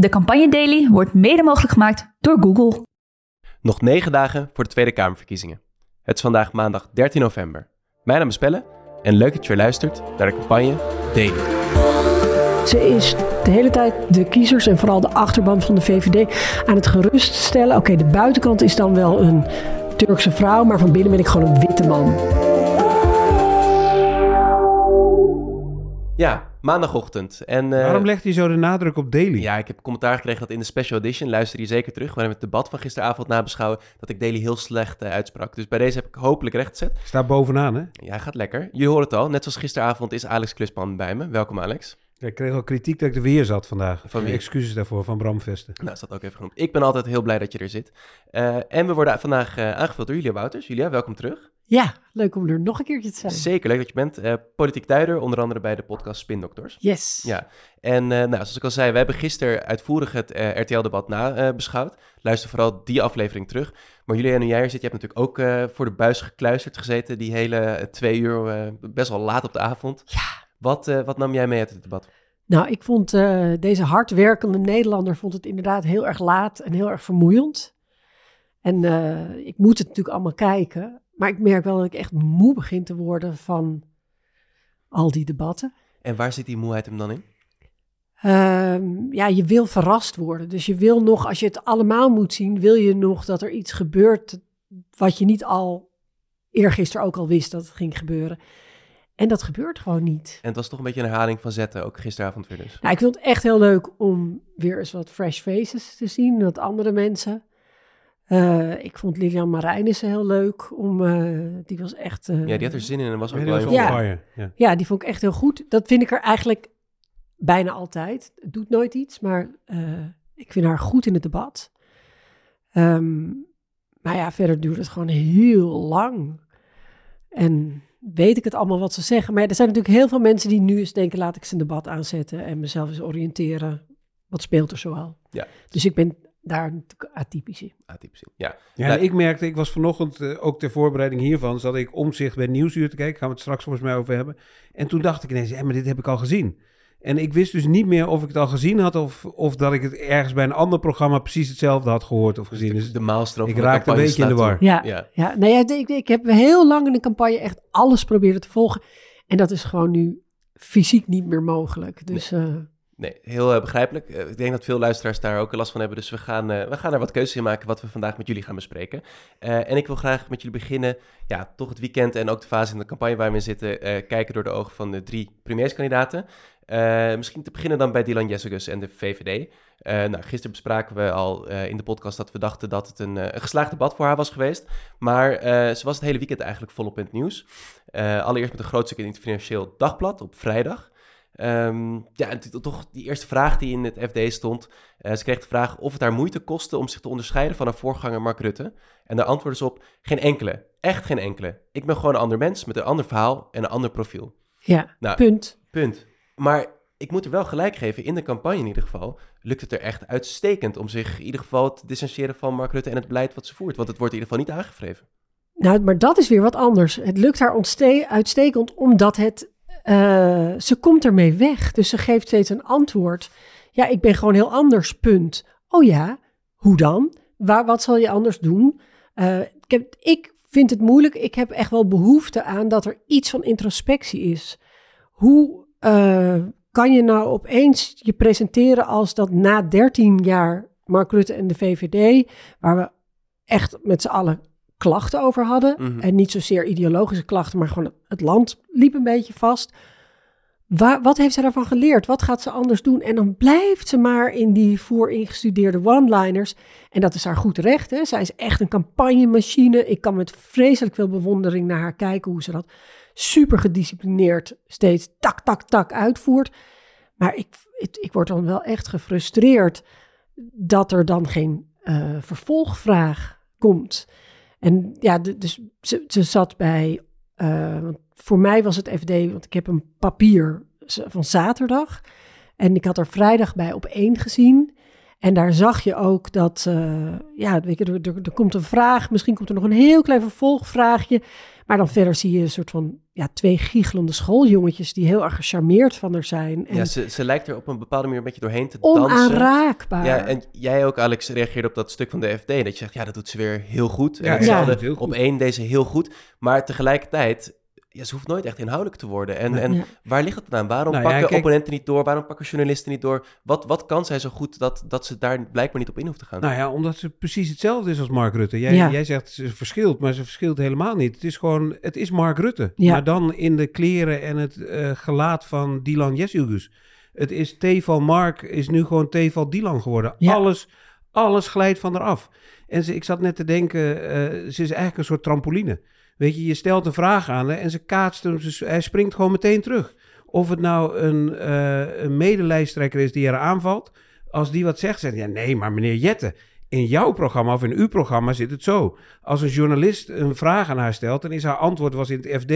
De Campagne Daily wordt mede mogelijk gemaakt door Google. Nog negen dagen voor de Tweede Kamerverkiezingen. Het is vandaag maandag 13 november. Mijn naam is Pelle en leuk dat je weer luistert naar de Campagne Daily. Ze is de hele tijd de kiezers en vooral de achterban van de VVD aan het geruststellen. Oké, de buitenkant is dan wel een Turkse vrouw, maar van binnen ben ik gewoon een witte man. Ja, maandagochtend. En, eh, Waarom legt hij zo de nadruk op daily? Ja, ik heb commentaar gekregen dat in de special edition, luister je zeker terug, waarin we het debat van gisteravond nabeschouwen, dat ik Daily heel slecht eh, uitsprak. Dus bij deze heb ik hopelijk recht gezet. Staat bovenaan, hè? Ja, gaat lekker. Je hoort het al, net zoals gisteravond is Alex Klusman bij me. Welkom Alex. Ja, ik kreeg al kritiek dat ik er weer zat vandaag. Van wie? Excuses daarvoor, van Bram Vesten. Nou, is dat ook even genoemd. Ik ben altijd heel blij dat je er zit. Eh, en we worden vandaag aangevuld door Julia Wouters. Julia, welkom terug. Ja, leuk om er nog een keertje te zijn. Zeker leuk dat je bent. Eh, politiek duider, onder andere bij de podcast Spindokters. Yes. Ja, en eh, nou, zoals ik al zei, we hebben gisteren uitvoerig het eh, RTL-debat nabeschouwd. Luister vooral die aflevering terug. Maar Julia, nu jij zit, je hebt natuurlijk ook voor de buis gekluisterd gezeten, die hele twee uur, best wel laat op de avond. Ja. Wat, wat nam jij mee uit het debat? Nou, ik vond deze hardwerkende Nederlander vond het inderdaad heel erg laat en heel erg vermoeiend. En ik moet het natuurlijk allemaal kijken. Maar ik merk wel dat ik echt moe begin te worden van al die debatten. En waar zit die moeheid hem dan in? Ehm, ja, je wil verrast worden. Dus je wil nog, als je het allemaal moet zien, wil je nog dat er iets gebeurt wat je niet al eergisteren ook al wist dat het ging gebeuren. En dat gebeurt gewoon niet. En het was toch een beetje een herhaling van zetten, ook gisteravond weer dus. Nou, ik vind het echt heel leuk om weer eens wat fresh faces te zien, wat andere mensen. Eh, ik vond Lilian Marijnissen heel leuk. Om, eh, die was echt... eh, Ja, die had er zin in en was ook wel even- Ja. Ja. Ja, die vond ik echt heel goed. Dat vind ik er eigenlijk bijna altijd. Het doet nooit iets, maar eh, ik vind haar goed in het debat. Ehm, maar ja, verder duurt het gewoon heel lang. En weet ik het allemaal wat ze zeggen. Maar ja, er zijn natuurlijk heel veel mensen die nu eens denken... laat ik eens een debat aanzetten en mezelf eens oriënteren. Wat speelt er zoal? Ja. Dus ik ben daar natuurlijk atypisch in. Atypisch in. Ja, Ja, en ik merkte, ik was vanochtend eh, ook ter voorbereiding hiervan, zat ik omzicht bij Nieuwsuur te kijken, gaan we het straks volgens mij over hebben. En toen dacht ik ineens, ja, maar dit heb ik al gezien. En ik wist dus niet meer of ik het al gezien had of, of dat ik het ergens bij een ander programma precies hetzelfde had gehoord of gezien. Dus de maalstroom ik de raakte een beetje in de war. Ja, Ja. ja. Nou ja, ik, ik heb heel lang in de campagne echt alles proberen te volgen. En dat is gewoon nu fysiek niet meer mogelijk. Dus eh, Nee, heel eh, begrijpelijk. Eh, ik denk dat veel luisteraars daar ook last van hebben. Dus we gaan, eh, we gaan er wat keuzes in maken wat we vandaag met jullie gaan bespreken. En ik wil graag met jullie beginnen. Ja, toch het weekend en ook de fase in de campagne waar we zitten. kijken door de ogen van de drie premierskandidaten. Misschien te beginnen dan bij Dylan Jessicus en de VVD. Nou, gisteren bespraken we al in de podcast dat we dachten dat het een, een geslaagd debat voor haar was geweest. Maar ze was het hele weekend eigenlijk volop in het nieuws. Allereerst met een groot stuk in het Financieel Dagblad op vrijdag. Ehm, ja, en toch die eerste vraag die in het FD stond. eh, ze kreeg de vraag of het haar moeite kostte om zich te onderscheiden van haar voorganger Mark Rutte. En daar antwoordde ze op: geen enkele. Echt geen enkele. Ik ben gewoon een ander mens met een ander verhaal en een ander profiel. ja, Nou, punt. Punt. Maar ik moet er wel gelijk geven, in de campagne in ieder geval, lukt het er echt uitstekend om zich in ieder geval te distancieren van Mark Rutte en het beleid wat ze voert. Want het wordt in ieder geval niet aangevreven. Nou, maar dat is weer wat anders. Het lukt haar uitstekend omdat het... eh, ze komt ermee weg. Dus ze geeft steeds een antwoord. Ja, ik ben gewoon heel anders, punt. Oh ja, hoe dan? Waar, wat zal je anders doen? Eh, ik, heb, ik vind het moeilijk. Ik heb echt wel behoefte aan dat er iets van introspectie is. Hoe eh, kan je nou opeens je presenteren als dat na 13 jaar Mark Rutte en de VVD, waar we echt met z'n allen klachten over hadden. Mhm. En niet zozeer ideologische klachten, maar gewoon het land liep een beetje vast. Waar, wat heeft ze daarvan geleerd? Wat gaat ze anders doen? En dan blijft ze maar in die vooringestudeerde one-liners. En dat is haar goed recht. Hè? Zij is echt een campagnemachine. Ik kan met vreselijk veel bewondering naar haar kijken hoe ze dat super gedisciplineerd steeds tak, tak, tak uitvoert. Maar ik, ik, ik word dan wel echt gefrustreerd dat er dan geen eh, vervolgvraag komt. En ja, dus ze, zat bij, want voor mij was het FD, want ik heb een papier van zaterdag. En ik had er vrijdag bij op één gezien. En daar zag je ook dat, uh, ja, weet je, er, er, er, komt een vraag, misschien komt er nog een heel klein vervolgvraagje. Maar dan verder zie je een soort van ja, twee giechelende schooljongetjes die heel erg gecharmeerd van haar zijn. En ja, ze, ze lijkt er op een bepaalde manier een beetje doorheen te dansen. Onaanraakbaar. Ja, en jij ook, Alex, reageerde op dat stuk van de FD. Dat je zegt, ja, dat doet ze weer heel goed. Ja, ja. Heel op één deze heel goed. Maar tegelijkertijd ja, ze hoeft nooit echt inhoudelijk te worden. En, en Ja. waar ligt het dan aan? Waarom Nou ja, pakken kijk- opponenten niet door? Waarom pakken journalisten niet door? Wat, wat kan zij zo goed dat, dat ze daar blijkbaar niet op in hoeft te gaan? Nou ja, omdat ze precies hetzelfde is als Mark Rutte. Jij, Ja. jij zegt ze verschilt, maar ze verschilt helemaal niet. Het is gewoon, het is Mark Rutte. Ja. Maar dan in de kleren en het eh, gelaat van Dylan Jessilgus. Het is Teval Mark is nu gewoon Teval Dylan geworden. Ja. Alles, alles glijdt van eraf. En ze, ik zat net te denken, eh, ze is eigenlijk een soort trampoline. Weet je, je stelt een vraag aan haar en ze kaatst hem, ze, hij springt gewoon meteen terug. Of het nou een, eh een medelijsttrekker is die er aanvalt. Als die wat zegt, zegt hij, ja, nee, maar meneer Jette, in jouw programma of in uw programma zit het zo. Als een journalist een vraag aan haar stelt, dan is haar antwoord was in het FD.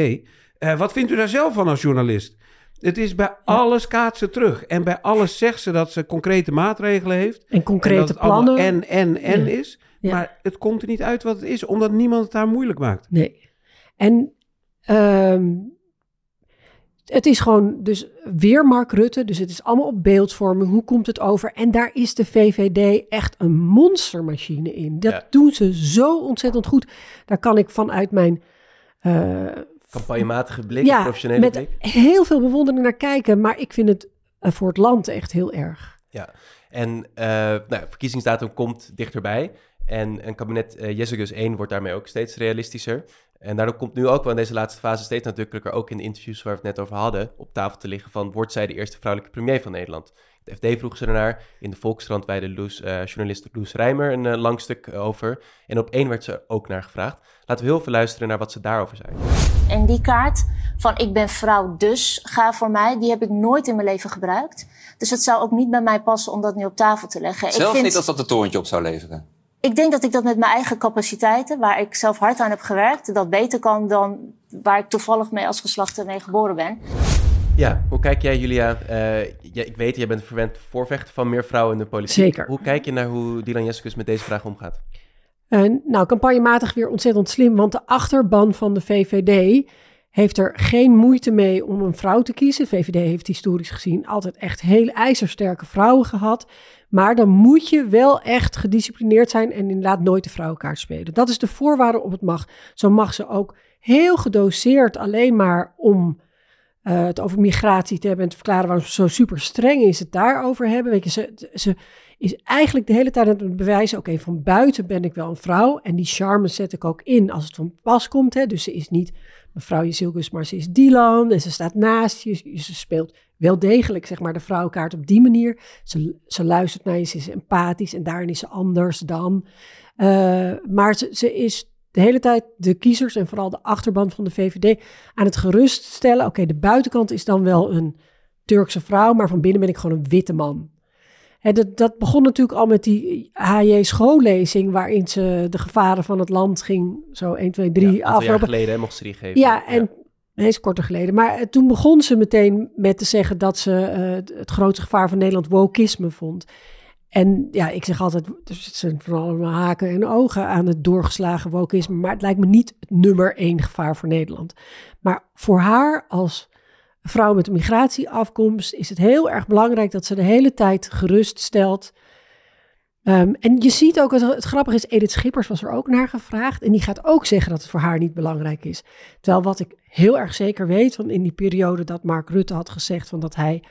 eh, wat vindt u daar zelf van als journalist? Het is bij alles kaatsen terug. En bij alles zegt ze dat ze concrete maatregelen heeft. En En concrete plannen. En, en, en Ja. is. Ja. Maar het komt er niet uit wat het is, omdat niemand het haar moeilijk maakt. Nee. En ehm, het is gewoon dus weer Mark Rutte. Dus het is allemaal op beeldvorming. Hoe komt het over? En daar is de VVD echt een monstermachine in. Dat Ja. doen ze zo ontzettend goed. Daar kan ik vanuit mijn eh, Campagnematige blik, ja, professionele met blik. heel veel bewondering naar kijken. Maar ik vind het eh, voor het land echt heel erg. En eh nou, ja, verkiezingsdatum komt dichterbij. En een kabinet Jezus 1 wordt daarmee ook steeds realistischer. En daardoor komt nu ook wel in deze laatste fase steeds nadrukkelijker, ook in de interviews waar we het net over hadden, op tafel te liggen van, wordt zij de eerste vrouwelijke premier van Nederland? De FD vroeg ze ernaar. In de Volkskrant wijde Loes, eh, journalist Loes Rijmer een eh, lang stuk eh, over. En op één werd ze ook naar gevraagd. Laten we heel veel luisteren naar wat ze daarover zei. En die kaart van ik ben vrouw dus ga voor mij, die heb ik nooit in mijn leven gebruikt. Dus het zou ook niet bij mij passen om dat nu op tafel te leggen. Zelfs ik, vind, niet als dat de torentje op zou leveren. Ik denk dat ik dat met mijn eigen capaciteiten, waar ik zelf hard aan heb gewerkt, dat beter kan dan waar ik toevallig mee als geslacht mee geboren ben. Ja, hoe kijk jij, Julia? Eh, ja, ik weet, jij bent een verwend voorvechter van meer vrouwen in de politiek. Zeker. Hoe kijk je naar hoe Dylan Jessicus met deze vraag omgaat? Eh, nou, campagnematig weer ontzettend slim, want de achterban van de VVD heeft er geen moeite mee om een vrouw te kiezen. De VVD heeft historisch gezien altijd echt heel ijzersterke vrouwen gehad. Maar dan moet je wel echt gedisciplineerd zijn en inderdaad nooit de vrouwenkaart spelen. Dat is de voorwaarde op het mag. Zo mag ze ook heel gedoseerd alleen maar om eh, het over migratie te hebben en te verklaren waarom ze zo super streng is het daarover hebben. Weet je, ze, ze is eigenlijk de hele tijd aan het bewijzen, oké, van buiten ben ik wel een vrouw en die charme zet ik ook in als het van pas komt. Hè. Dus ze is niet mevrouw Jezilgus, maar ze is Dylan en ze staat naast je. Ze speelt wel degelijk, zeg maar, de vrouwenkaart op die manier. Ze, ze luistert naar je, ze is empathisch en daarin is ze anders dan. Eh, maar ze, ze is de hele tijd de kiezers en vooral de achterban van de VVD aan het geruststellen. Oké, de buitenkant is dan wel een Turkse vrouw, maar van binnen ben ik gewoon een witte man. Hè, dat, dat begon natuurlijk al met die HJ schoollezing, waarin ze de gevaren van het land ging, zo 1, 2, 3 ja, een aantal jaar aflopen. geleden hè, mocht ze die geven. Ja, en nee, is korter geleden. Maar eh, toen begon ze meteen met te zeggen dat ze eh, het, grootste gevaar van Nederland wokisme vond. En ja, ik zeg altijd, er zijn allemaal haken en ogen aan het doorgeslagen wokisme, maar het lijkt me niet het nummer één gevaar voor Nederland. Maar voor haar als vrouw met een migratieafkomst is het heel erg belangrijk dat ze de hele tijd gerust stelt. Ehm, en je ziet ook, het, het grappige is, Edith Schippers was er ook naar gevraagd. En die gaat ook zeggen dat het voor haar niet belangrijk is. Terwijl wat ik heel erg zeker weet, van in die periode dat Mark Rutte had gezegd van dat hij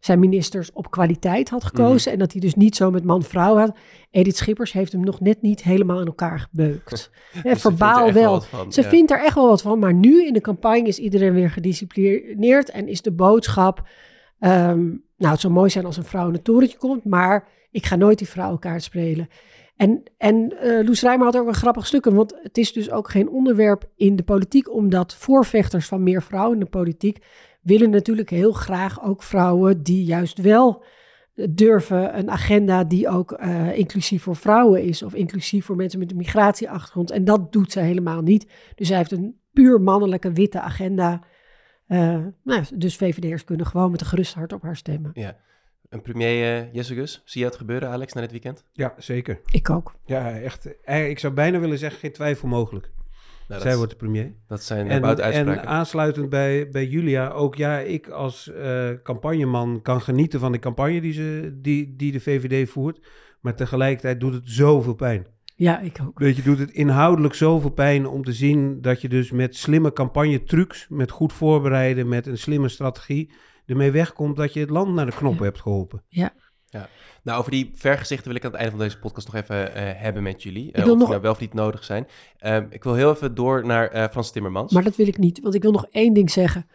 zijn ministers op kwaliteit had gekozen. En dat hij dus niet zo met man-vrouw had. Edith Schippers heeft hem nog net niet helemaal in elkaar gebeukt. Dus er verbaal wel van, Ze ja. vindt er echt wel wat van. Maar nu in de campagne is iedereen weer gedisciplineerd. En is de boodschap. ehm, nou, het zou mooi zijn als een vrouw in het torentje komt. Maar ik ga nooit die vrouwenkaart spelen. En, en eh Loes Rijmer had ook een grappig stuk. Want het is dus ook geen onderwerp in de politiek. Omdat voorvechters van meer vrouwen in de politiek. willen natuurlijk heel graag ook vrouwen die juist wel durven een agenda die ook eh, inclusief voor vrouwen is. Of inclusief voor mensen met een migratieachtergrond. En dat doet ze helemaal niet. Dus hij heeft een puur mannelijke witte agenda. Eh, nou, dus VVD'ers kunnen gewoon met een gerust hart op haar stemmen. Ja. Een premier uh, Jesse Gus, zie je het gebeuren, Alex, na dit weekend? Ja, zeker. Ik ook. Ja, echt. eh, Ik zou bijna willen zeggen, geen twijfel mogelijk. Nou, Zij wordt de premier. dat zijn En, buiten en uitspraken. aansluitend bij, bij Julia, ook ja, ik als eh, campagneman kan genieten van de campagne die, ze, die, die de VVD voert. Maar tegelijkertijd doet het zoveel pijn. Ja, ik ook. Weet je, doet het inhoudelijk zoveel pijn om te zien dat je dus met slimme campagnetrucs, met goed voorbereiden, met een slimme strategie, ermee wegkomt dat je het land naar de knoppen hebt geholpen. Nou, over die vergezichten wil ik aan het einde van deze podcast nog even eh, hebben met jullie. wil Eh, of die nog- nou wel of niet nodig zijn. Ehm, ik wil heel even door naar eh, Frans Timmermans. Maar dat wil ik niet, want ik wil nog één ding zeggen.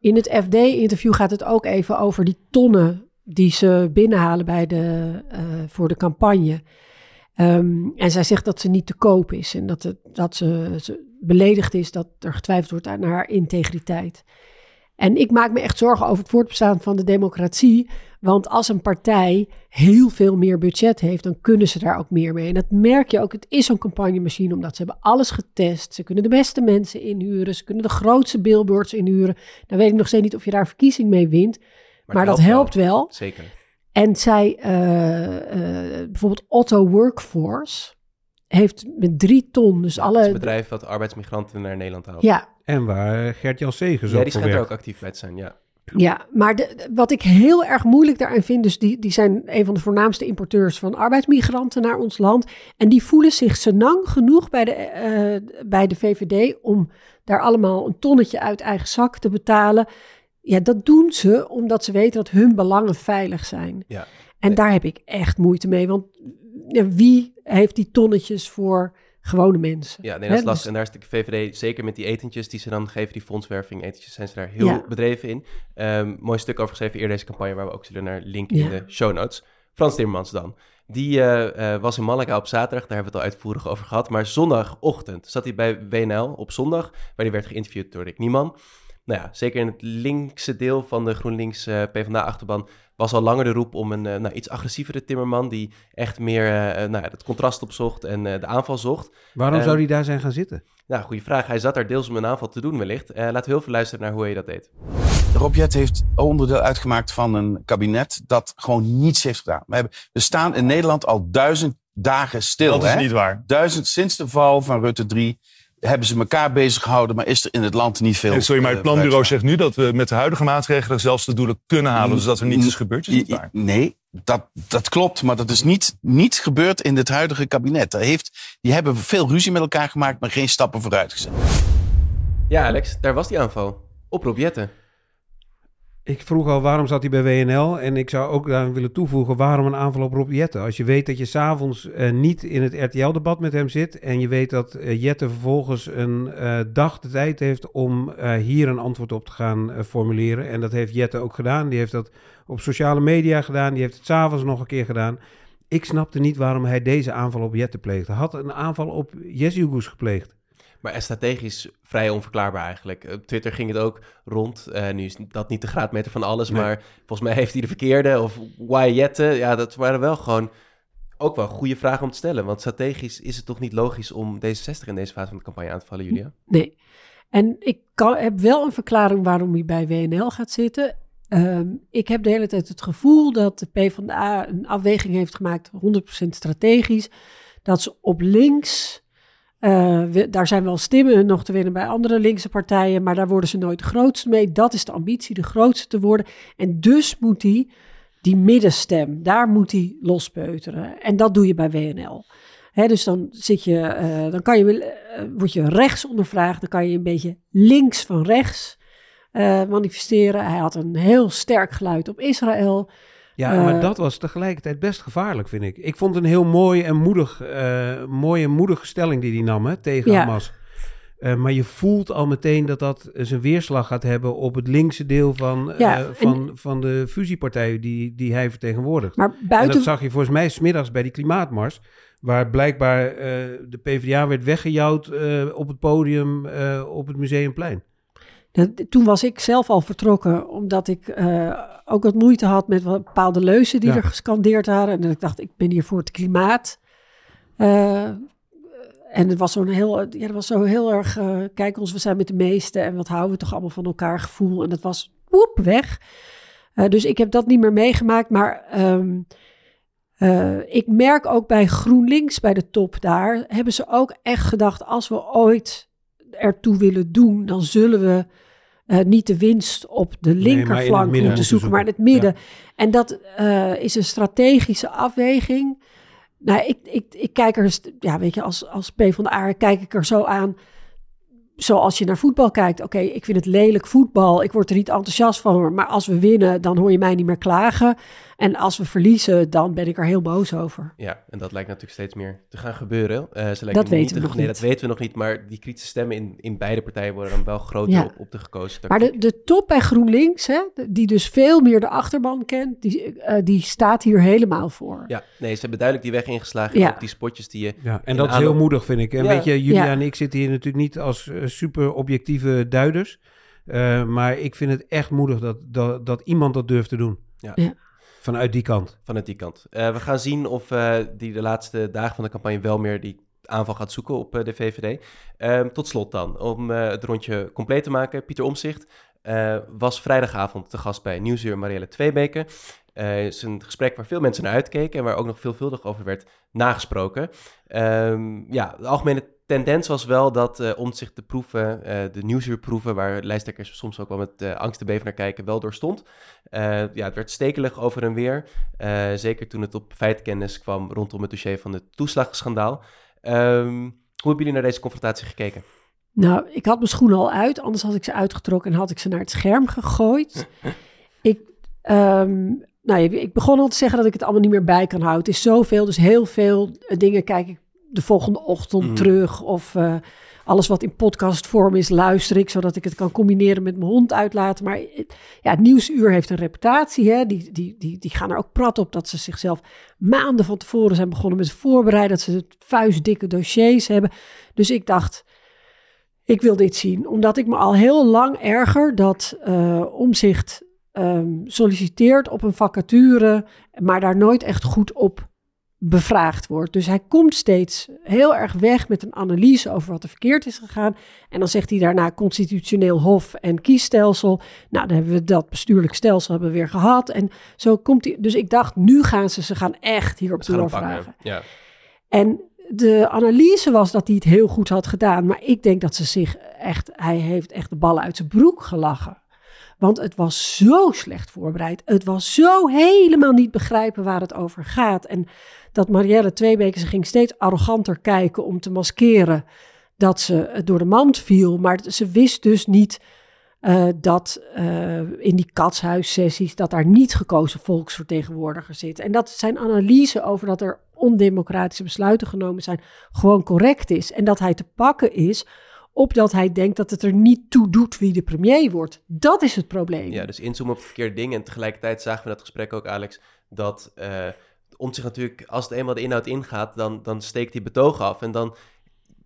In het FD-interview gaat het ook even over die tonnen die ze binnenhalen bij de, eh, voor de campagne. Ehm, en zij zegt dat ze niet te koop is en dat, het, dat ze, ze beledigd is dat er getwijfeld wordt aan haar integriteit. En ik maak me echt zorgen over het voortbestaan van de democratie. Want als een partij heel veel meer budget heeft, dan kunnen ze daar ook meer mee. En dat merk je ook. Het is zo'n campagnemachine, omdat ze hebben alles getest. Ze kunnen de beste mensen inhuren. Ze kunnen de grootste billboards inhuren. Dan weet ik nog steeds niet of je daar verkiezing mee wint. Maar, dat helpt wel. Zeker. En zij, eh, eh, bijvoorbeeld Otto Workforce, heeft met drie ton, dus Het is alle... een bedrijf dat arbeidsmigranten naar Nederland haalt. Ja, En waar Gert-Jan Segers Ja, ook die schijnt er ook actief bij te zijn, ja. Ja, maar de, wat ik heel erg moeilijk daaraan vind, dus die, die zijn een van de voornaamste importeurs van arbeidsmigranten naar ons land. En die voelen zich senang genoeg bij de, eh, bij de VVD om daar allemaal een tonnetje uit eigen zak te betalen. Ja, dat doen ze omdat ze weten dat hun belangen veilig zijn. Ja. En daar heb ik echt moeite mee, want ja, wie heeft die tonnetjes voor gewone mensen? Ja, nee, dat is dus- lastig. En daar is de VVD, zeker met die etentjes die ze dan geven, die fondswerving etentjes, zijn ze daar heel Ja. bedreven in. Ehm, mooi stuk over geschreven eerder deze campagne, waar we ook zullen naar linken in de show notes. Frans Timmermans dan. Die eh, eh, was in Malaga op zaterdag, daar hebben we het al uitvoerig over gehad. Maar zondagochtend zat hij bij WNL op zondag, waar hij werd geïnterviewd door Rick Nieman. Nou ja, zeker in het linkse deel van de GroenLinks eh PvdA-achterban was al langer de roep om een eh, nou, iets agressievere Timmerman... die echt meer eh, eh, nou, ja, het contrast opzocht en eh, de aanval zocht. Waarom zou die daar zijn gaan zitten? Nou, goede vraag. Hij zat daar deels om een aanval te doen wellicht. Eh, laten we heel veel luisteren naar hoe hij dat deed. Rob Jet heeft onderdeel uitgemaakt van een kabinet dat gewoon niets heeft gedaan. We, hebben, we staan in Nederland al duizend dagen stil. Dat is hè? niet waar. Duizend sinds de val van Rutte 3 hebben ze elkaar bezig gehouden, maar is er in het land niet veel. Nee, sorry, maar het eh, planbureau zegt nu dat we met de huidige maatregelen zelfs de doelen kunnen halen. Dus dat er niets is gebeurd, is waar. Nee, dat, dat klopt, maar dat is niet, niet gebeurd in dit huidige kabinet. Daar heeft, die hebben veel ruzie met elkaar gemaakt, maar geen stappen vooruit gezet. Ja, Alex, daar was die aanval. Op Rob Jetten. Ik vroeg al waarom zat hij bij WNL en ik zou ook daar willen toevoegen waarom een aanval op Rob Jetten. Als je weet dat je s'avonds eh niet in het RTL-debat met hem zit en je weet dat eh, Jetten vervolgens een eh, dag de tijd heeft om hier een antwoord op te gaan formuleren. En dat heeft Jetten ook gedaan. Die heeft dat op sociale media gedaan. Die heeft het s'avonds nog een keer gedaan. Ik snapte niet waarom hij deze aanval op Jetten pleegde. Had een aanval op Jezielgoes gepleegd. Maar eh, strategisch vrij onverklaarbaar eigenlijk. Op Twitter ging het ook rond. Eh, nu is dat niet de graadmeter van alles, Nee. maar volgens mij heeft hij de verkeerde. Of why Jetten. Ja, dat waren wel gewoon ook wel goede vragen om te stellen. Want strategisch is het toch niet logisch om D66 in deze fase van de campagne aan te vallen, Julia? Nee. En ik kan, heb wel een verklaring waarom hij bij WNL gaat zitten. Ehm, ik heb de hele tijd het gevoel dat de PvdA een afweging heeft gemaakt, 100% strategisch. Dat ze op links, eh, daar zijn wel stemmen nog te winnen bij andere linkse partijen, maar daar worden ze nooit de grootste mee. Dat is de ambitie, de grootste te worden. En dus moet hij die middenstem, daar moet hij lospeuteren. En dat doe je bij WNL. Dus dan zit je, eh, dan kan je, eh, word je rechts ondervraagd, dan kan je een beetje links van rechts manifesteren. Hij had een heel sterk geluid op Israël. Ja, Eh, maar dat was tegelijkertijd best gevaarlijk, vind ik. Ik vond het een heel mooi en moedig, eh, mooie en moedige stelling die hij nam hè, tegen Ja. Hamas. Eh, maar je voelt al meteen dat dat zijn weerslag gaat hebben op het linkse deel van, Ja, en- van, van de fusiepartij die, die hij vertegenwoordigt. Maar En buiten, dat zag je volgens mij smiddags bij die klimaatmars. Waar blijkbaar de PvdA werd weggejouwd op het podium op het Museumplein. Dat- Toen was ik zelf al vertrokken, omdat ik eh, ook wat moeite had met wat bepaalde leuzen die Ja. er gescandeerd waren. En dat ik dacht, ik ben hier voor het klimaat. Eh, en het was zo'n heel, ja, het was zo heel erg, eh, kijk ons, we zijn met de meesten en wat houden we toch allemaal van elkaar gevoel. En dat was woep, weg. Eh, dus ik heb dat niet meer meegemaakt. Maar ehm, eh, ik merk ook bij GroenLinks, bij de top daar, hebben ze ook echt gedacht: als we ooit ertoe willen doen, dan zullen we eh, niet de winst op de linkerflank midden moeten zoeken, maar in het midden. En dat eh, is een strategische afweging. Nou, ik, ik, ik kijk er, ja, weet je, als, als P van de A kijk ik er zo aan. Zoals je naar voetbal kijkt. Oké, ik vind het lelijk voetbal. Ik word er niet enthousiast van. Maar als we winnen, dan hoor je mij niet meer klagen. En als we verliezen, dan ben ik er heel boos over. Ja, en dat lijkt natuurlijk steeds meer te gaan gebeuren. Eh, ze Dat niet weten te- we nog Nee, niet. dat weten we nog niet. Maar die kritische stemmen in, in beide partijen worden dan wel groter Ja. op, op de gekozen Maar de, de top bij GroenLinks, hè, die dus veel meer de achterban kent, die, eh, die staat hier helemaal voor. Ja, nee, ze hebben duidelijk die weg ingeslagen. Ja. Ook die spotjes die je... Ja, en dat is aanloop- heel moedig, vind ik. En Ja. weet je, Julia Ja. en ik zitten hier natuurlijk niet als eh, super objectieve duiders. Eh, maar ik vind het echt moedig dat, dat, dat iemand dat durft te doen. Ja. Vanuit die kant. vanuit die kant. Eh, we gaan zien of eh, die de laatste dagen van de campagne wel meer die aanval gaat zoeken op eh, de VVD. Ehm, tot slot dan, om het rondje compleet te maken. Pieter Omzicht was vrijdagavond te gast bij Nieuwsuur Marielle Tweebeke. Eh is een gesprek waar veel mensen naar uitkeken en waar ook nog veelvuldig over werd nagesproken. Ehm, ja, de algemene tendens was wel dat eh Omtzigt de proeven, eh, de nieuwsuurproeven, waar lijsttrekkers soms ook wel met eh, angst en beven naar kijken, wel doorstond. Ja, het werd stekelig over en weer. Zeker toen het op feitkennis kwam rondom het dossier van het toeslagschandaal. Ehm, hoe hebben jullie naar deze confrontatie gekeken? Nou, ik had mijn schoenen al uit, anders had ik ze uitgetrokken en had ik ze naar het scherm gegooid. ik, ehm, nou, ik- begon al te zeggen dat ik het allemaal niet meer bij kan houden. Het is zoveel, dus heel veel dingen kijk ik de volgende ochtend Mhm. terug. Of eh, alles wat in podcastvorm is, luister ik, zodat ik het kan combineren met mijn hond uitlaten. Maar het- ja, het Nieuwsuur heeft een reputatie. Hè? Die, die, die, die gaan er ook prat op dat ze zichzelf maanden van tevoren zijn begonnen met voorbereiden. Dat ze het vuistdikke dossiers hebben. Dus ik dacht, ik wil dit zien. Omdat ik me al heel lang erger dat eh, omzicht ehm, solliciteert op een vacature, maar daar nooit echt goed op bevraagd wordt. Dus hij komt steeds heel erg weg met een analyse over wat er verkeerd is gegaan. En dan zegt hij daarna constitutioneel hof en kiesstelsel. Nou, dan hebben we dat bestuurlijk stelsel hebben we weer gehad. En zo komt hij. Dus ik dacht, nu gaan ze, ze gaan echt hierop doorvragen. Ja. En de analyse was dat hij het heel goed had gedaan. Maar ik denk dat ze zich echt, hij heeft echt de ballen uit zijn broek gelachen. Want het was zo slecht voorbereid. Het was zo helemaal niet begrijpen waar het over gaat. En dat Marielle Tweebeke, ze ging steeds arroganter kijken om te maskeren dat ze het door de mand viel. Maar ze wist dus niet eh, dat eh, in die katshuissessies, dat daar niet gekozen volksvertegenwoordigers zitten. En dat zijn analyse over dat er ondemocratische besluiten genomen zijn, gewoon correct is. En dat hij te pakken is op dat hij denkt dat het er niet toe doet wie de premier wordt. Dat is het probleem. Ja, dus inzoomen op verkeerde dingen. En tegelijkertijd zagen we in dat gesprek ook, Alex, dat om zich natuurlijk, als het eenmaal de inhoud ingaat, dan, dan steekt hij betoog af. En dan,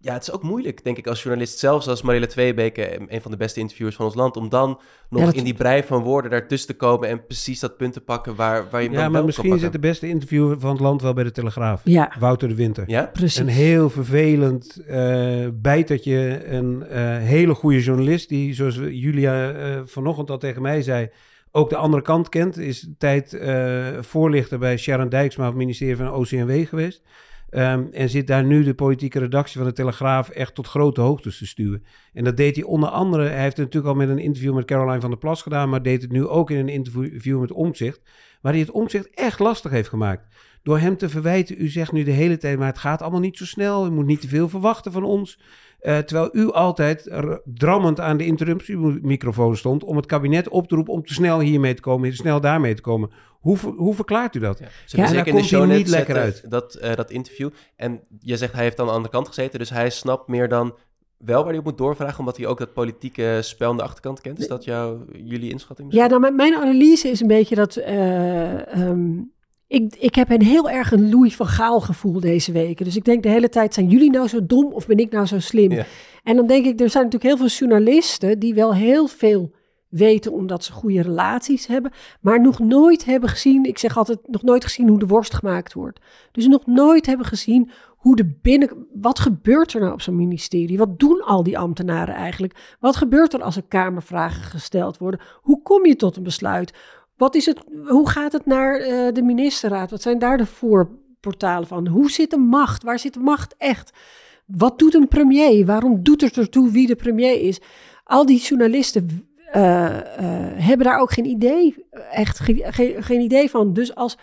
ja, het is ook moeilijk, denk ik, als journalist, zelfs als Marielle Tweebeke, een van de beste interviewers van ons land, om dan nog Ja, dat- in die brei van woorden daartussen te komen en precies dat punt te pakken waar, waar je Ja, maar misschien zit de beste interviewer van het land wel bij de Telegraaf. Ja, Wouter de Winter. Ja? precies. Een heel vervelend uh, bijtertje, een uh, hele goede journalist die, zoals we, Julia uh, vanochtend al tegen mij zei, ook de andere kant kent. Is tijd uh, voorlichter bij Sharon Dijksma het ministerie van OCMW geweest. Um, en zit daar nu de politieke redactie van de Telegraaf echt tot grote hoogtes te stuwen. En dat deed hij onder andere, hij heeft het natuurlijk al met een interview met Caroline van der Plas gedaan, maar deed het nu ook in een interview met Omtzigt, waar hij het Omtzigt echt lastig heeft gemaakt. Door hem te verwijten, u zegt nu de hele tijd, maar het gaat allemaal niet zo snel, u moet niet te veel verwachten van ons. Uh, terwijl u altijd drammend aan de interruptiemicrofoon stond om het kabinet op te roepen om te snel hiermee te komen, te snel daarmee te komen. Hoe, hoe verklaart u dat? Ja, ze ja, zeker in de show niet lekker uit. Dat, uh, dat interview. En je zegt hij heeft aan de andere kant gezeten, dus hij snapt meer dan wel waar hij op moet doorvragen, omdat hij ook dat politieke spel aan de achterkant kent. Is dat jouw, jullie inschatting? Misschien? Ja, nou, mijn analyse is een beetje dat. Uh, um, ik, ik heb een heel erg een Louis van Gaal gevoel deze weken. Dus ik denk de hele tijd, zijn jullie nou zo dom of ben ik nou zo slim? Ja. En dan denk ik, er zijn natuurlijk heel veel journalisten die wel heel veel weten omdat ze goede relaties hebben, maar nog nooit hebben gezien, ik zeg altijd, nog nooit gezien hoe de worst gemaakt wordt. Dus nog nooit hebben gezien hoe de binnen, wat gebeurt er nou op zo'n ministerie? Wat doen al die ambtenaren eigenlijk? Wat gebeurt er als er kamervragen gesteld worden? Hoe kom je tot een besluit? Wat is het, hoe gaat het naar eh, de ministerraad? Wat zijn daar de voorportalen van? Hoe zit de macht? Waar zit de macht echt? Wat doet een premier? Waarom doet het ertoe wie de premier is? Al die journalisten eh, eh, hebben daar ook geen idee, echt ge- ge- geen idee van. Dus als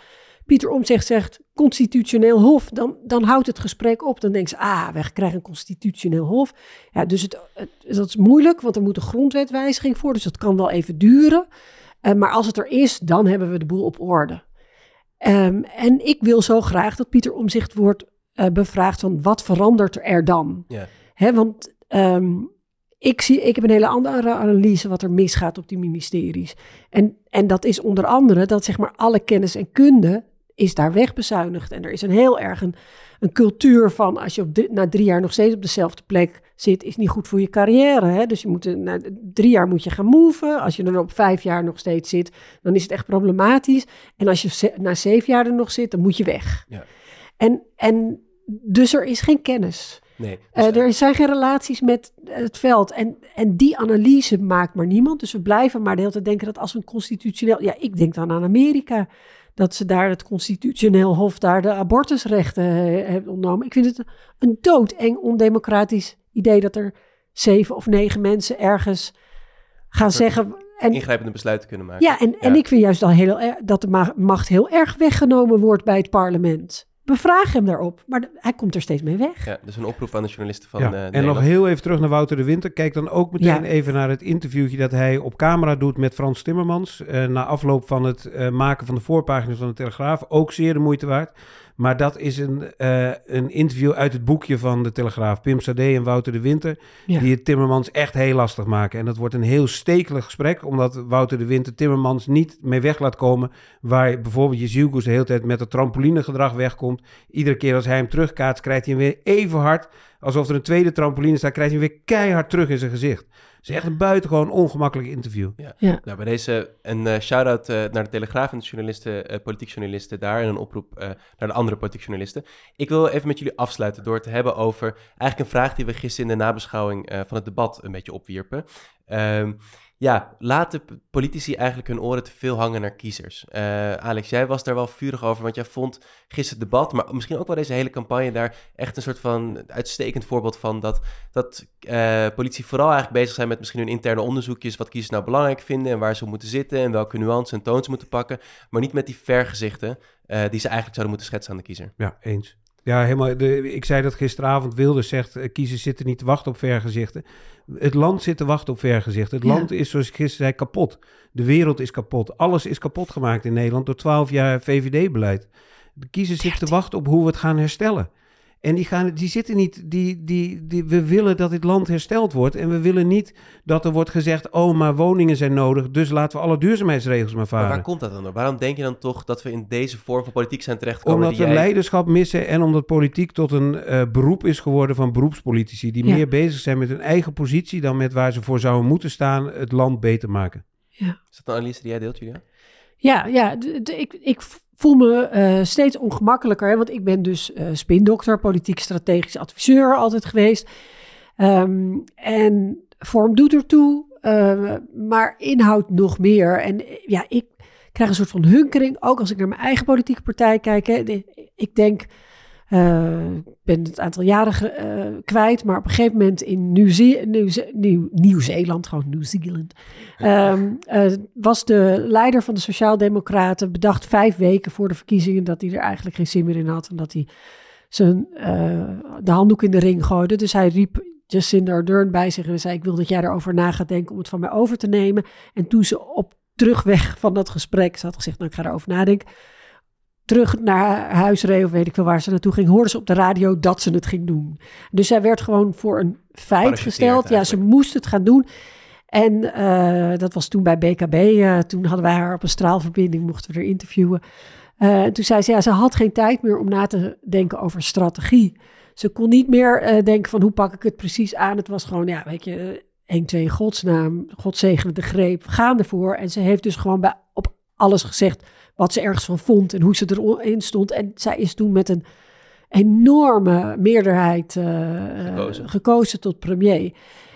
Pieter Omtzigt zegt constitutioneel hof, dan, dan houdt het gesprek op. Dan denken ze, ah, we krijgen een constitutioneel hof. Ja, dus het, dat is moeilijk, want er moet een grondwetwijziging voor. Dus dat kan wel even duren. Eh, maar als het er is, dan hebben we de boel op orde. Ehm, en ik wil zo graag dat Pieter Omzicht wordt eh, bevraagd van wat verandert er dan? Ja. Hè, want ehm, ik, zie, ik heb een hele andere analyse wat er misgaat op die ministeries. En, en dat is onder andere dat zeg maar alle kennis en kunde is daar wegbezuinigd. En er is een heel erg een, een cultuur van als je op de- na drie jaar nog steeds op dezelfde plek zit, is niet goed voor je carrière. Hè? Dus je moet, eh, na drie jaar moet je gaan moven. Als je er op vijf jaar nog steeds zit, dan is het echt problematisch. En als je na zeven jaar er nog zit, dan moet je weg. Ja. En, en dus er is geen kennis. Nee. Eh, Dus, eh, er zijn geen relaties met het veld. En, en die analyse maakt maar niemand. Dus we blijven maar de hele tijd denken dat als een constitutioneel... Ja, ik denk dan aan Amerika. Dat ze daar het constitutioneel hof daar de abortusrechten hebben ontnomen. Ik vind het een doodeng ondemocratisch idee dat er zeven of negen mensen ergens gaan zeggen... En, ingrijpende besluiten kunnen maken. ja, en, en ik vind juist al heel, erg dat de ma- macht heel erg weggenomen wordt bij het parlement. Bevraag hem daarop, maar hij komt er steeds mee weg. Ja, dus een oproep aan de journalisten van Ja, eh, en nog heel even terug naar Wouter de Winter. Kijk dan ook meteen Ja. even naar het interviewtje dat hij op camera doet met Frans Timmermans. eh, na afloop van het eh, maken van de voorpagina van de Telegraaf. Ook zeer de moeite waard. Maar dat is een, eh, een interview uit het boekje van de Telegraaf. Pim Sade en Wouter de Winter. Ja. Die het Timmermans echt heel lastig maken. En dat wordt een heel stekelig gesprek. Omdat Wouter de Winter Timmermans niet mee weg laat komen. Waar bijvoorbeeld Jezielkus de hele tijd met het trampolinegedrag wegkomt. Iedere keer als hij hem terugkaatst, krijgt hij hem weer even hard. Alsof er een tweede trampoline staat, krijgt hij weer keihard terug in zijn gezicht. Het is echt een buitengewoon ongemakkelijk interview. Nou, bij deze een eh, shout-out eh, naar de Telegraaf en de journalisten, eh politiek journalisten daar. En een oproep eh, naar de andere politiek journalisten. Ik wil even met jullie afsluiten door het te hebben over eigenlijk een vraag die we gisteren in de nabeschouwing eh, van het debat een beetje opwierpen. Ehm, ja, laten politici eigenlijk hun oren te veel hangen naar kiezers? Eh, Alex, jij was daar wel vurig over, want jij vond gisteren het debat, maar misschien ook wel deze hele campagne daar echt een soort van uitstekend voorbeeld van dat, dat eh politici vooral eigenlijk bezig zijn met misschien hun interne onderzoekjes, wat kiezers nou belangrijk vinden en waar ze moeten zitten en welke nuances en toons moeten pakken, maar niet met die vergezichten eh, die ze eigenlijk zouden moeten schetsen aan de kiezer. Ja, eens. Ja, helemaal. De, ik zei dat gisteravond. Wilders zegt, eh, kiezers zitten niet te wachten op vergezichten. Het land zit te wachten op vergezichten. Het Ja. land is, zoals ik gisteren zei, kapot. De wereld is kapot. Alles is kapot gemaakt in Nederland door twaalf jaar VVD-beleid. De kiezers zitten te wachten op hoe we het gaan herstellen. En die, gaan, die zitten niet, die, die, die, we willen dat dit land hersteld wordt. En we willen niet dat er wordt gezegd, oh, maar woningen zijn nodig, dus laten we alle duurzaamheidsregels maar Maar varen. waar komt dat dan door? Waarom denk je dan toch dat we in deze vorm van politiek zijn terechtgekomen? Omdat die we jij- leiderschap missen en omdat politiek tot een eh, beroep is geworden van beroepspolitici. Die Ja. meer bezig zijn met hun eigen positie dan met waar ze voor zouden moeten staan, het land beter maken. Is dat een analyse die jij deelt, Julia? Ja, ja ik, ik voel me eh, steeds ongemakkelijker, hè, want ik ben dus eh spindokter, politiek strategisch adviseur altijd geweest. Ehm, en vorm doet ertoe, eh, maar inhoud nog meer. En ja, ik krijg een soort van hunkering, ook als ik naar mijn eigen politieke partij kijk. Hè. Ik denk, ik ben het aantal jaren ge- eh, kwijt, maar op een gegeven moment in Nieuw-Ze- Nieuw-Ze- Nieuw- Nieuw-Zeeland, gewoon Nieuw-Zeeland, Ehm, eh, was de leider van de Sociaaldemocraten bedacht vijf weken voor de verkiezingen dat hij er eigenlijk geen zin meer in had en dat hij zijn, eh, de handdoek in de ring gooide. Dus hij riep Jacinda Ardern bij zich en zei: Ik wil dat jij erover na gaat denken om het van mij over te nemen. En toen ze op terugweg van dat gesprek, ze had gezegd: Nou, ik ga erover nadenken. Terug naar huis reed, of weet ik veel waar ze naartoe ging, hoorde ze op de radio dat ze het ging doen. Dus zij werd gewoon voor een feit gesteld. Ja, ze moest het gaan doen. En eh, dat was toen bij BKB. eh, toen hadden wij haar op een straalverbinding, mochten we er interviewen. En toen zei ze, ja, ze had geen tijd meer om na te denken over strategie. Ze kon niet meer denken van hoe pak ik het precies aan. Het was gewoon, ja, weet je, 1, 2 in godsnaam, God zegene de greep, gaan ervoor. En ze heeft dus gewoon bij, op alles gezegd wat ze ergens van vond en hoe ze erin stond. En zij is toen met een enorme meerderheid eh, Gekozen. gekozen tot premier.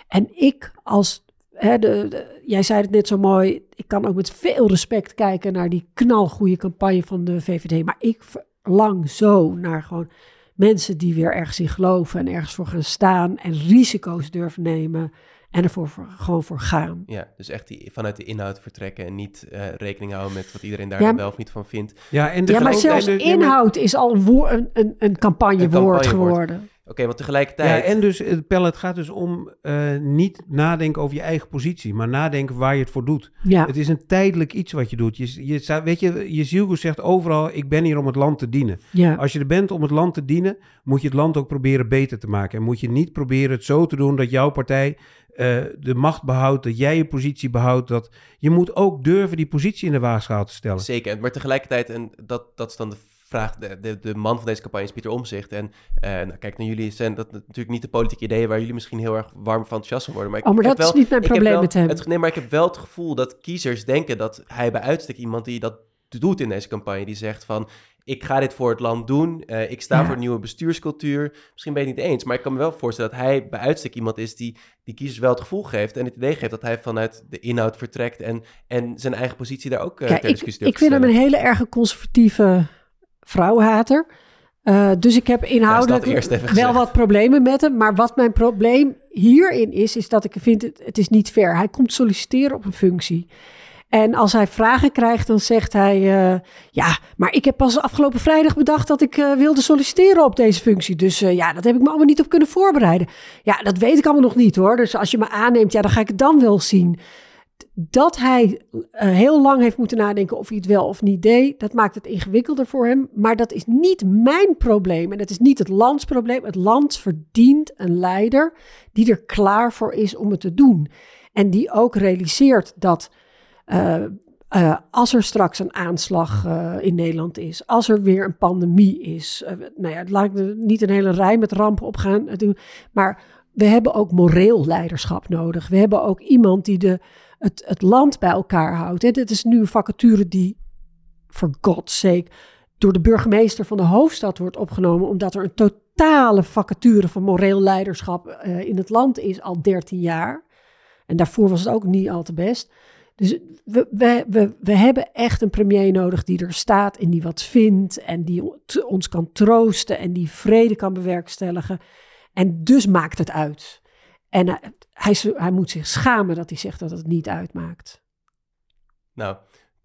En ik als hè, de, de- jij zei het net zo mooi. Ik kan ook met veel respect kijken naar die knalgoede campagne van de VVD. Maar ik verlang zo naar gewoon mensen die weer ergens in geloven en ergens voor gaan staan en risico's durven nemen en ervoor voor, gewoon voor gaan. Ja, dus echt die, vanuit de inhoud vertrekken en niet eh, rekening houden met wat iedereen daar Ja, wel of niet van vindt. Ja, en Ja, maar zelfs en de- ja, maar- inhoud is al een, woor- een, een, een campagnewoord campagnewoord. geworden. Oké, want tegelijkertijd... Ja, en dus, Pelle, het gaat dus om eh, niet nadenken over je eigen positie, maar nadenken waar je het voor doet. Ja, Het is een tijdelijk iets wat je doet. Je, je, weet je, je zielgoed zegt overal, ik ben hier om het land te dienen. ja. Als je er bent om het land te dienen, moet je het land ook proberen beter te maken. En moet je niet proberen het zo te doen dat jouw partij eh, de macht behoudt, dat jij je positie behoudt. Dat, je moet ook durven die positie in de waagschaal te stellen. Zeker, maar tegelijkertijd, en dat, dat is dan de vraag, de, de, de man van deze campagne is Pieter Omzicht. En eh, nou, kijk, naar jullie zijn dat natuurlijk niet de politieke ideeën waar jullie misschien heel erg warm van enthousiast van worden. Maar ik, Oh, maar ik dat is niet mijn probleem wel met hem. Het, nee, maar ik heb wel het gevoel dat kiezers denken dat hij bij uitstek iemand die dat doet in deze campagne, die zegt van, ik ga dit voor het land doen, eh, ik sta Ja. voor een nieuwe bestuurscultuur. Misschien ben je het niet eens, maar ik kan me wel voorstellen dat hij bij uitstek iemand is die, die kiezers wel het gevoel geeft en het idee geeft dat hij vanuit de inhoud vertrekt en, en zijn eigen positie daar ook eh Kijk, ter ik, discussie durft ik te vind hem een hele erg conservatieve vrouwhater. Eh, dus ik heb inhoudelijk Ja, wel wat problemen met hem. Maar wat mijn probleem hierin is, is dat ik vind het, het is niet fair. Hij komt solliciteren op een functie. En als hij vragen krijgt, dan zegt hij... eh, ja, maar ik heb pas afgelopen vrijdag bedacht dat ik eh, wilde solliciteren op deze functie. Dus eh, ja, dat heb ik me allemaal niet op kunnen voorbereiden. Ja, dat weet ik allemaal nog niet hoor. Dus als je me aanneemt, ja, dan ga ik het dan wel zien. Dat hij heel lang heeft moeten nadenken of hij het wel of niet deed, dat maakt het ingewikkelder voor hem. Maar dat is niet mijn probleem en dat is niet het landsprobleem. Het land verdient een leider die er klaar voor is om het te doen. En die ook realiseert dat eh, eh, als er straks een aanslag eh, in Nederland is, als er weer een pandemie is, nou ja, laat ik er niet een hele rij met rampen op gaan maar we hebben ook moreel leiderschap nodig. We hebben ook iemand die de, het, het land bij elkaar houdt. Hè. Dit is nu een vacature die, for God's sake, door de burgemeester van de hoofdstad wordt opgenomen, omdat er een totale vacature van moreel leiderschap in het land is al 13 jaar. En daarvoor was het ook niet al te best. Dus we, we, we, hebben echt een premier nodig die er staat en die wat vindt en die ons kan troosten en die vrede kan bewerkstelligen. En dus maakt het uit. En hij, hij, hij moet zich schamen dat hij zegt dat het niet uitmaakt. Nou,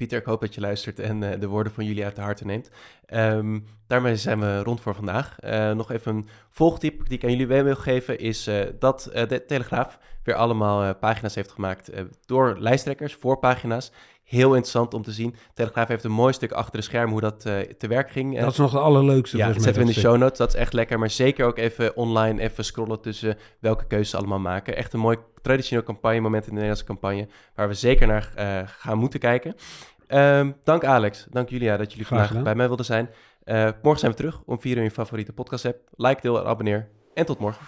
Pieter, ik hoop dat je luistert en eh, de woorden van jullie uit de harten neemt. Ehm, daarmee zijn we rond voor vandaag. Eh, nog even een volgtip die ik aan jullie mee wil geven is eh, dat de Telegraaf weer allemaal pagina's heeft gemaakt door lijsttrekkers, voorpagina's. Heel interessant om te zien. Telegraaf heeft een mooi stuk achter de schermen hoe dat te werk ging. Dat is nog het allerleukste. ja, dat zetten we in de show notes. Dat is echt lekker. Maar zeker ook even online even scrollen tussen welke keuzes ze allemaal maken. Echt een mooi traditioneel campagnemoment in de Nederlandse campagne. Waar we zeker naar gaan moeten kijken. Ehm, dank Alex. Dank Julia dat jullie vandaag bij mij wilden zijn. Eh, morgen zijn we terug om 4 uur in je favoriete podcast app. Like, deel en abonneer. En tot morgen.